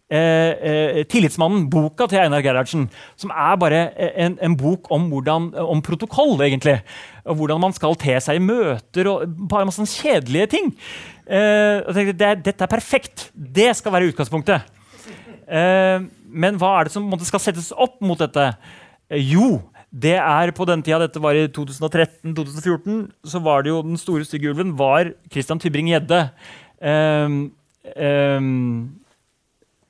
C: eh, eh, 'Tillitsmannen', boka til Einar Gerhardsen. Som er bare eh, en, en bok om, hvordan, om protokoll, egentlig. Og hvordan man skal te seg i møter og bare masse kjedelige ting. Eh, og tenkte, det, Dette er perfekt! Det skal være utgangspunktet. Eh, men hva er det som måte, skal settes opp mot dette? Jo, det er på den tida, dette var i 2013-2014, så var det jo den store stygge ulven var Christian Tybring-Gjedde. Ehm, ehm,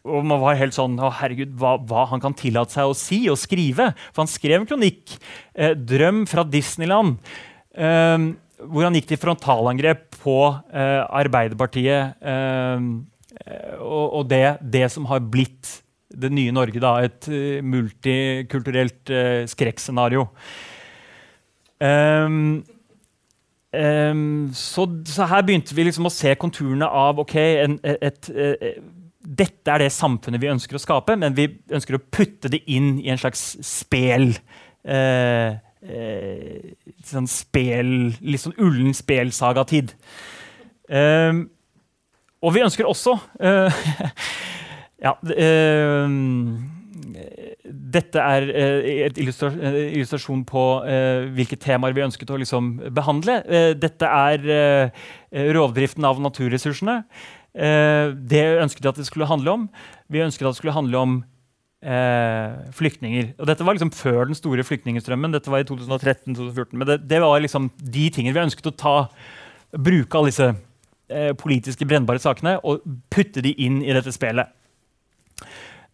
C: og man var helt sånn Å, herregud, hva, hva han kan tillate seg å si og skrive. For han skrev en kronikk, eh, 'Drøm fra Disneyland', eh, hvor han gikk til frontalangrep på eh, Arbeiderpartiet eh, og, og det, det som har blitt det nye Norge, da, et eh, multikulturelt eh, skrekkscenario. Um, um, så, så her begynte vi liksom å se konturene av ok, en, et, et, dette er det samfunnet vi ønsker å skape, men vi ønsker å putte det inn i en slags spel. Eh, eh, sånn spel Litt sånn ullen spelsagatid. Eh, og vi ønsker også eh, ja, eh, dette er eh, et eh, illustrasjon på eh, hvilke temaer vi ønsket å liksom, behandle. Eh, dette er rovdriften av naturressursene. Eh, det ønsket vi at det skulle handle om. Vi ønsket at det skulle handle om flyktninger. Og dette var liksom før den store flyktningstrømmen. Dette var i 2013-2014. Men det, det, var liksom de tingene vi ønsket å ta, bruke alle disse politiske brennbare sakene og putte de inn i dette spillet.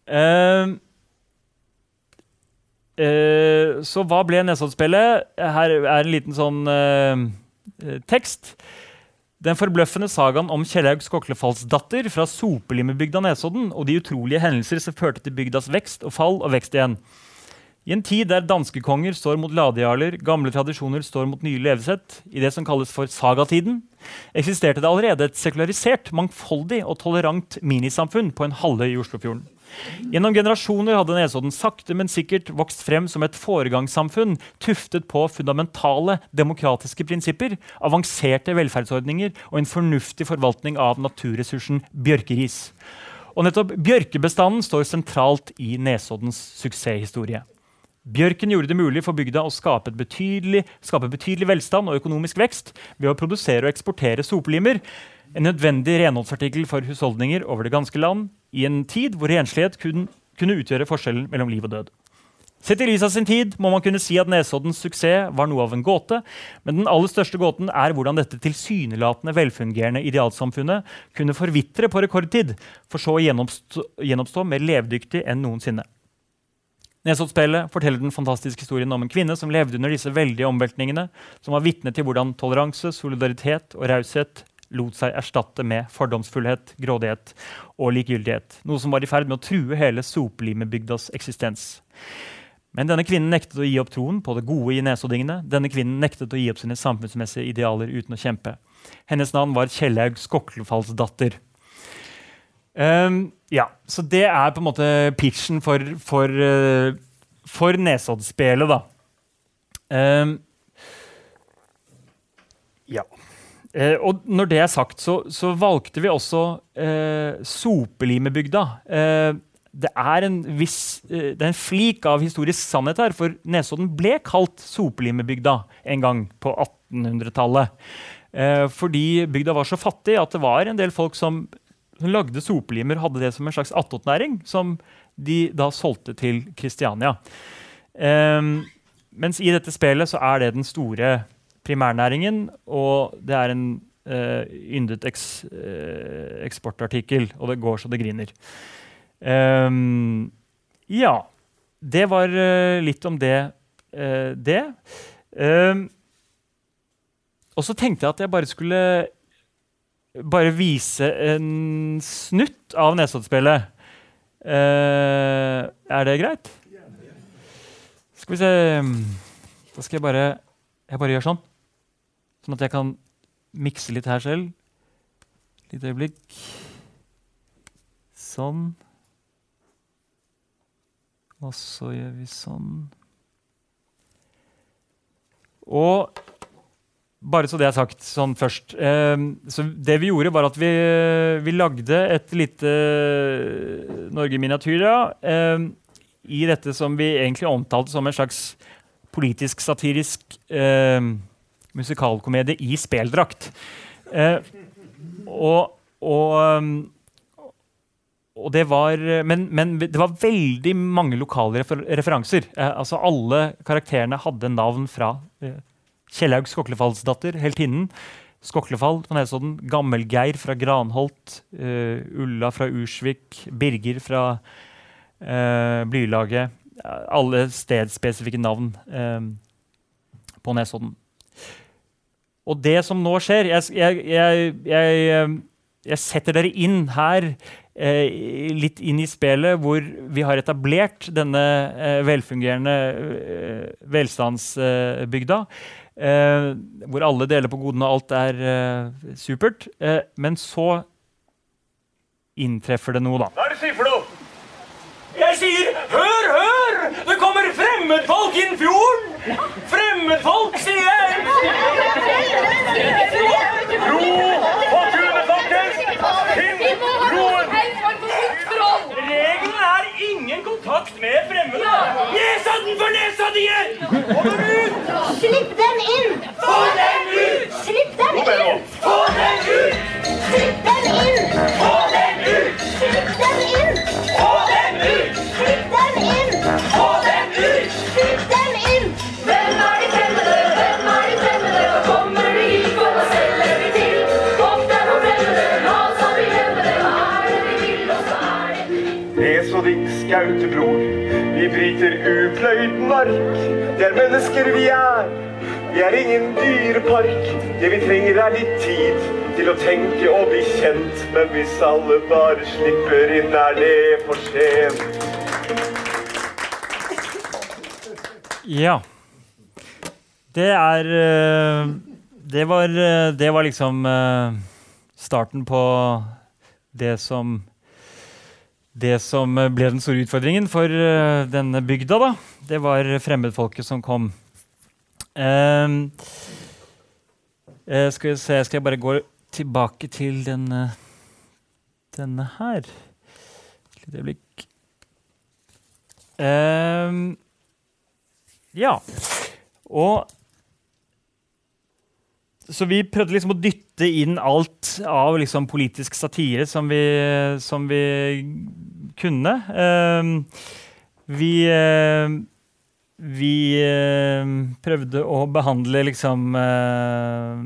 C: Eh, uh, så hva ble Nesoddspillet? Her er en liten sånn uh, tekst. Den forbløffende sagaen om Kjellaug Skoklefallsdatter fra Sopelimebygda Nesodden og de utrolige hendelser som førte til bygdas vekst og fall og vekst igjen. I en tid der danskekonger står mot ladejarler, gamle tradisjoner står mot nye levesett, i det som kalles for sagatiden, eksisterte det allerede et sekularisert, mangfoldig og tolerant minisamfunn på en halvøy i Oslofjorden. Gjennom generasjoner hadde Nesodden sakte, men sikkert vokst frem som et foregangssamfunn tuftet på fundamentale demokratiske prinsipper, avanserte velferdsordninger og en fornuftig forvaltning av naturressursen bjørkeris. Og nettopp bjørkebestanden står sentralt i Nesoddens suksesshistorie. Bjørken gjorde det mulig for bygda å skape betydelig, skape betydelig velstand og økonomisk vekst ved å produsere og eksportere sopelimer, en nødvendig renholdsartikkel for husholdninger over det ganske land, i en tid hvor renslighet kunne, kunne utgjøre forskjellen mellom liv og død. Sett i lys av sin tid må man kunne si at Nesoddens suksess var noe av en gåte, men den aller største gåten er hvordan dette tilsynelatende velfungerende idealsamfunnet kunne forvitre på rekordtid, for så å gjenoppstå, gjenoppstå mer levedyktig enn noensinne. Nesoddspillet forteller den fantastiske historien om en kvinne som levde under disse veldige omveltningene, som var vitne til hvordan toleranse, solidaritet og raushet lot seg erstatte med fordomsfullhet, grådighet og likegyldighet. Noe som var i ferd med å true hele soplimebygdas eksistens. Men denne kvinnen nektet å gi opp troen på det gode i nesoddingene. Denne kvinnen nektet å gi opp sine samfunnsmessige idealer uten å kjempe. Hennes navn var Kjellaug Skoklefallsdatter. Um, ja, så det er på en måte pitchen for, for, uh, for Nesoddspillet, da. Um, ja. Eh, og når det er sagt, så, så valgte vi også eh, Sopelimebygda. Eh, det er en viss, eh, det er en flik av historisk sannhet her, for Nesodden ble kalt Sopelimebygda en gang på 1800-tallet. Eh, fordi bygda var så fattig at det var en del folk som, lagde sopelimer, hadde det som en slags attåtnæring, som de da solgte til Kristiania. Eh, mens i dette spillet så er det den store primærnæringen, og det er en uh, yndet eks, uh, eksportartikkel, og det går så det griner. Um, ja. Det var uh, litt om det. det. Um, og så tenkte jeg at jeg bare skulle bare vise en snutt av Nesoddspillet. er det greit? Skal vi se Da skal jeg bare Jeg bare gjør sånn. Sånn at jeg kan mikse litt her selv. Litt øyeblikk. Sånn. Og så gjør vi sånn. Og bare så det er sagt sånn først. Eh, så det vi gjorde, var at vi, vi lagde et lite Norge miniatyra eh, i dette som vi egentlig omtalte som en slags politisk-satirisk eh, musikalkomedie i speldrakt. Eh, og, og, um, og, det var men, men, det var veldig mange lokale refer referanser. Eh, altså Alle karakterene hadde navn fra eh, Kjellaug Skoklefallsdatter, heltinnen. Skoklefall på Nesodden, Gammelgeir fra Granholt, uh, Ulla fra Ursvik, Birger fra uh, Blylaget. Alle stedspesifikke navn uh, på Nesodden. Og det som nå skjer Jeg, jeg, jeg, jeg, jeg setter dere inn her eh, litt inn i spillet hvor vi har etablert denne eh, velfungerende eh, velstandsbygda. Eh, hvor alle deler på godene, og alt er eh, supert. Eh, men så inntreffer det noe, da.
E: Hva er det du sier for noe? Jeg sier 'hør, hør'! Det kommer fremmedfolk inn fjorden! Fremmedfolk, sier jeg! Ro på tunet, folkens! Finn roen! Regelen er ingen kontakt med
F: fremmede. Nesa den for nesa di! Få den ut! Slipp dem inn! Få dem ut! Slipp dem inn! Få dem ut! Slipp dem inn! Få dem ut! Slipp dem inn! Få dem ut! Slipp dem inn!
G: Få dem ut! Mennesker vi er, vi er ingen dyrepark. Det vi trenger er litt tid til å tenke og bli kjent. Men hvis alle bare slipper inn, er det for sent.
C: Ja. Det er eh, Det var, eh, det var liksom eh, starten på det som det som ble den store utfordringen for eh, denne bygda, da, det var fremmedfolket som kom. Eh, skal vi se Skal jeg bare gå tilbake til denne denne her. Et øyeblikk. Uh, ja. Og Så vi prøvde liksom å dytte inn alt av liksom politisk satire som vi, som vi kunne. Uh, vi uh, vi uh, prøvde å behandle liksom eh,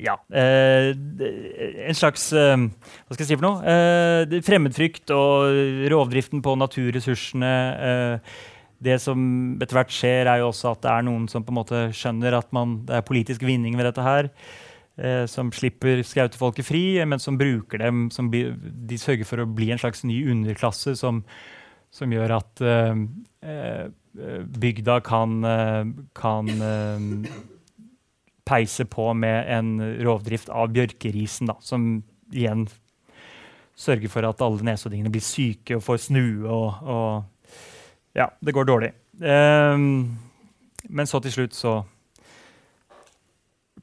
C: Ja. eh, en slags Hva skal jeg si for noe? Eh, fremmedfrykt og rovdriften på naturressursene. Det som etter hvert skjer, er jo også at det er noen som på en måte skjønner at man, det er politisk vinning ved dette her. Eh, som slipper skautefolket fri, men som bruker dem som bli, De sørger for å bli en slags ny underklasse som, som gjør at eh, eh, bygda kan, eh, kan eh, peise på med en rovdrift av bjørkerisen, da, som igjen sørger for at alle nesoddingene blir syke og får snue og, og Ja, det går dårlig. Ehm, men så til slutt så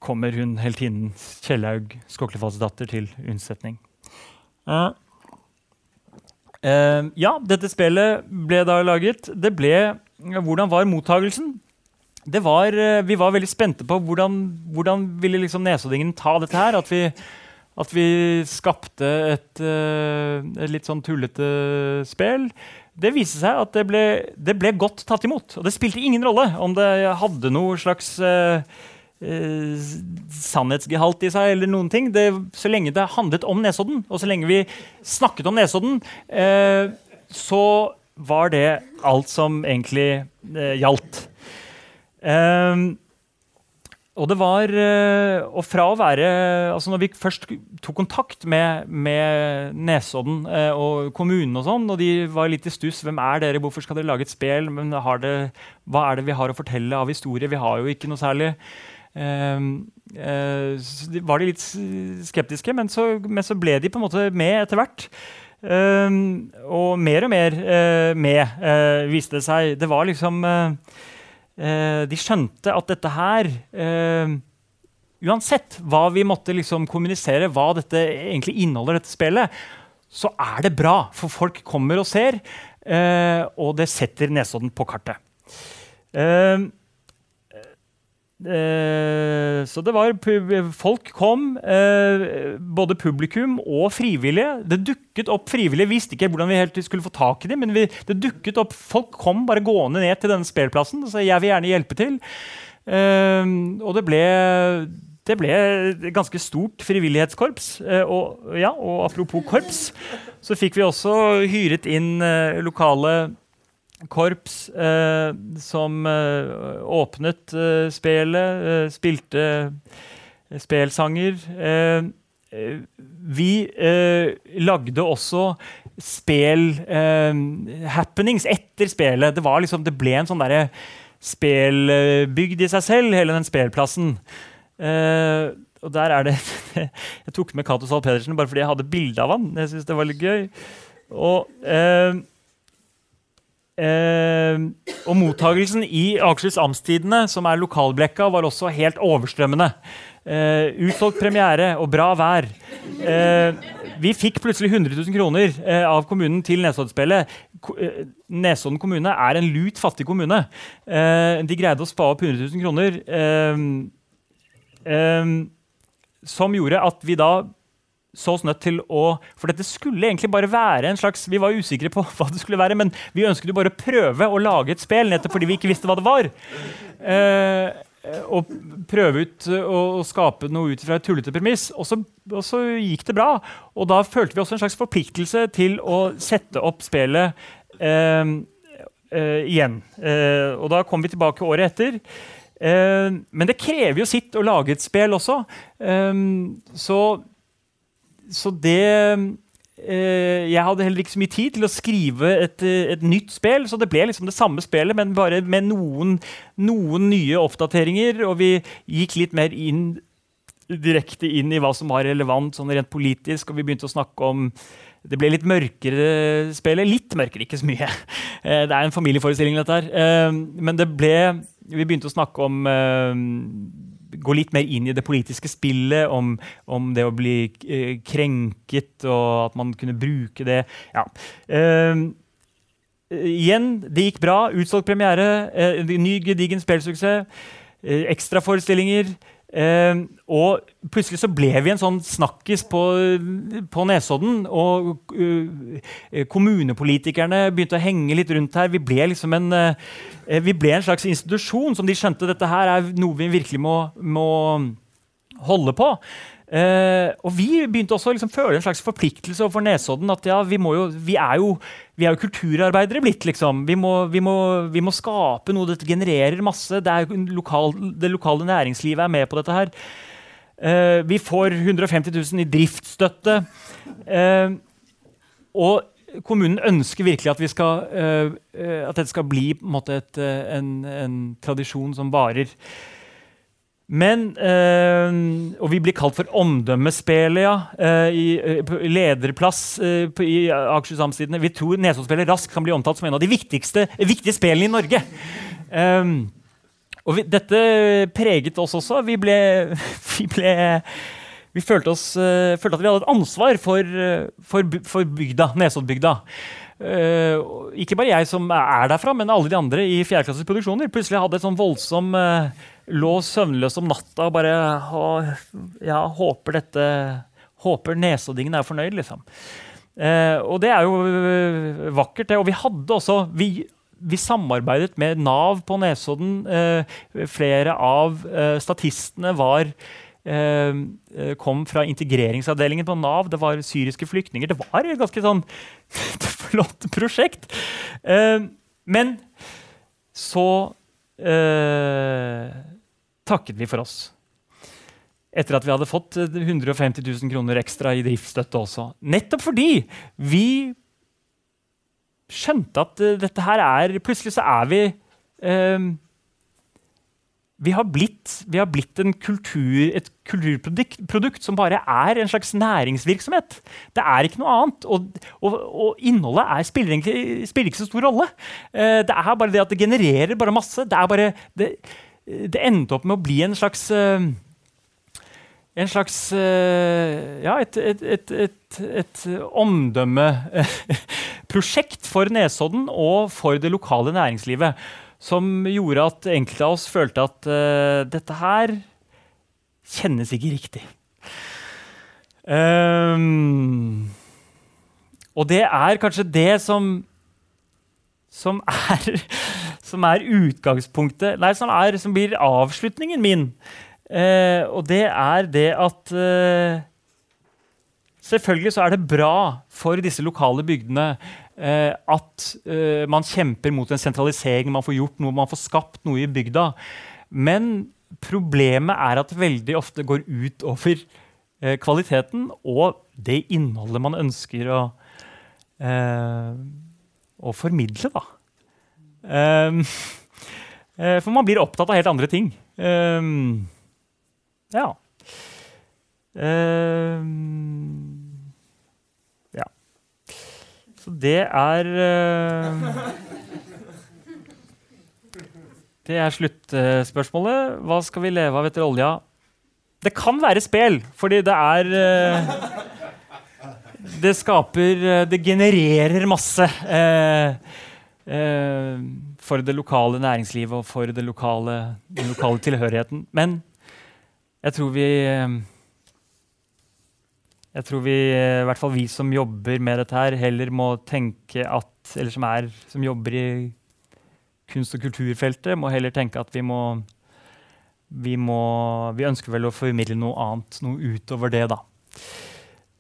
C: kommer hun heltinnen Kjellaug Skoklefalls-datter til unnsetning. Eh, eh, ja, dette spillet ble da laget. Det ble Hvordan var mottagelsen? Var, eh, vi var veldig spente på hvordan, hvordan ville liksom Nesoddingen ta dette her. At vi, at vi skapte et, eh, et litt sånn tullete spill. Det viste seg at det ble, det ble godt tatt imot. Og det spilte ingen rolle om det hadde noe slags uh, uh, sannhetsgehalt i seg, eller noen ting. Det, så lenge det handlet om Nesodden, og så lenge vi snakket om Nesodden, uh, så var det alt som egentlig gjaldt. Ehm, og det var eh, Og fra å være altså Når vi først tok kontakt med, med Nesodden eh, og kommunen, og sånn, og de var litt i stuss Hvem er dere? Hvorfor skal dere lage et spel? Men det, hva er det vi har å fortelle av historie? Vi har jo ikke noe særlig. Uh, uh, var de litt skeptiske, men så, men så ble de på en måte med etter hvert. Uh, og mer og mer eh, med, eh, viste det seg. Det var liksom eh, eh, De skjønte at dette her eh, Uansett hva vi måtte liksom kommunisere, hva dette egentlig inneholder, dette spillet, så er det bra. For folk kommer og ser, eh, og det setter Nesodden på kartet. Eh, så det var Folk kom, eh, både publikum og frivillige. Det dukket opp frivillige. Vi visste ikke hvordan vi helt skulle få tak i dem, men vi, det dukket opp folk kom bare gående ned til denne spillplassen og sa jeg vil gjerne hjelpe til. Eh, og det ble, det ble et ganske stort frivillighetskorps. Eh, og, ja, og apropos korps, så fikk vi også hyret inn eh, lokale korps eh, som eh, åpnet eh, spelet, eh, spilte eh, spelsanger. Eh, vi lagde også spel-happenings etter spelet. Det, liksom, det ble en sånn derre spelbygd i seg selv, hele den spelplassen. Og der er det Jeg tok med Cato Zahl Pedersen bare fordi jeg hadde bilde av han. Jeg synes det var litt gøy. Og eh, og mottagelsen i Akershus Amtstidene, som er lokalblekka, var også helt overstrømmende. Eh, utsolgt premiere og bra vær. Eh, vi fikk plutselig 100 000 kroner eh, av kommunen til Nesodden-spillet. Ko- eh, Nesodden kommune er en lut fattig kommune. Eh, de greide å spa opp 100 000 kroner. Som gjorde at vi da så oss nødt til å For dette skulle egentlig bare være en slags Vi var usikre på hva det skulle være, men vi ønsket jo bare å prøve å lage et spill nettopp fordi vi ikke visste hva det var. Eh, og prøve ut eh, å skape noe ut fra et tullete premiss. Og og så gikk det bra. Og da følte vi også en slags forpliktelse til å sette opp spillet eh, eh, igjen. Eh, og da kom vi tilbake året etter. Eh, men det krever jo sitt å lage et spill også. Så så det eh, Jeg hadde heller ikke så mye tid til å skrive et, eh, et nytt spill, så det ble liksom det samme spillet, men bare med noen, noen nye oppdateringer. Og vi gikk litt mer inn direkte inn i hva som var relevant sånn rent politisk, og vi begynte å snakke om det ble litt mørkere spillet. Litt mørkere, ikke så mye. Eh, Det er en familieforestilling, dette her. Men det ble Vi begynte å snakke om Gå litt mer inn i det politiske spillet, om, om det å bli eh, krenket, og at man kunne bruke det. Ja. Eh, igjen, det gikk bra. Utsolgt premiere. Eh, ny gedigen spillsuksess. Eh, Ekstraforestillinger. Eh, og plutselig så ble vi en sånn snakkis på, på Nesodden. Og uh, kommunepolitikerne begynte å henge litt rundt her. Vi ble liksom en, uh, vi ble en slags institusjon som de skjønte dette her er noe vi virkelig må, må holde på. Eh, og vi begynte også å liksom føle en slags forpliktelse overfor Nesodden. At ja, vi, jo, vi, er jo, vi er jo kulturarbeidere blitt, liksom. Vi må, vi, må, må skape noe. Dette genererer masse. Det, lokal, det lokale næringslivet er med på dette her. Uh, vi får 150 000 i driftsstøtte. Uh, og kommunen ønsker virkelig at, vi skal, at dette skal bli en, måte et, en, en tradisjon som varer. Men eh, Og vi blir kalt for Omdømmespelet, ja. eh, i, eh, lederplass på, i Akershus Amtstidende. Vi tror Nesodden-spillet raskt kan bli omtalt som en av de viktigste, viktige spillene i Norge. Eh, og vi, dette preget oss også. Vi ble, vi ble vi følte, oss, følte at vi hadde et ansvar for, for, for bygda, Nesoddbygda. Eh, ikke bare jeg som er derfra, men alle de andre i fjerdeklasses produksjoner. Plutselig hadde et sånn voldsom eh, Lå søvnløs om natta og bare Ja, håper dette Håper nesoddingen er fornøyd, liksom. Eh, og det er jo øh, vakkert, det. Og vi hadde også vi, vi samarbeidet med Nav på Nesodden. Eh, flere av eh, statistene var eh, eh, kom fra integreringsavdelingen på Nav. Det var syriske flyktninger. Det var et ganske sånn flott prosjekt. Eh, men så eh, takket vi for oss. Etter at vi hadde fått eh, 150 000 kroner ekstra i driftsstøtte også. Nettopp fordi vi skjønte at eh, dette her er Plutselig så er vi eh, vi har blitt, vi har blitt kultur, et kulturprodukt produkt som bare er en slags næringsvirksomhet. Det er ikke noe annet. Og, og, og innholdet er, spiller, ikke, spiller ikke så stor rolle. Eh, det er bare det at det genererer bare masse. Det, er bare, det, det endte opp med å bli en slags eh, en slags eh, Ja, et, et, et, et, omdømmeprosjekt for Nesodden og for det lokale næringslivet. Som gjorde at enkelte av oss følte at uh, dette her kjennes ikke riktig. Um, og det er kanskje det som som er, som er utgangspunktet Nei, som, er, som blir avslutningen min. Eh, og det er det at eh, Selvfølgelig så er det bra for disse lokale bygdene eh, at eh, man kjemper mot en sentralisering, man får gjort noe, man får skapt noe i bygda. Men problemet er at det veldig ofte går ut over eh, kvaliteten og det innholdet man ønsker å, eh, å formidle, da. Ehm, eh, for man blir opptatt av helt andre ting. Ehm, ja. Ehm, ja. Så det er eh, Det er sluttspørsmålet. Hva skal vi leve av etter olja? Det kan være spel, fordi det er eh, Det skaper Det genererer masse eh, eh, for det lokale næringslivet og for lokale, den lokale tilhørigheten. Men jeg tror vi eh, Jeg tror vi, eh, i hvert fall vi som jobber med dette her, heller må tenke at Eller som, er, som jobber i kunst- og kulturfeltet, må heller tenke at vi må vi, må, vi ønsker vel å formidle noe annet, noe utover det, da.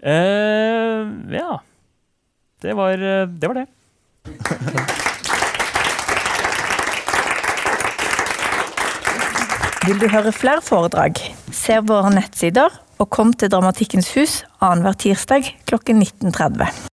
C: Eh, ja. Det var eh, det. Var det.
F: Vil du høre flere foredrag? Se våre nettsider og kom til Dramatikkens hus annenhver tirsdag klokken 19.30.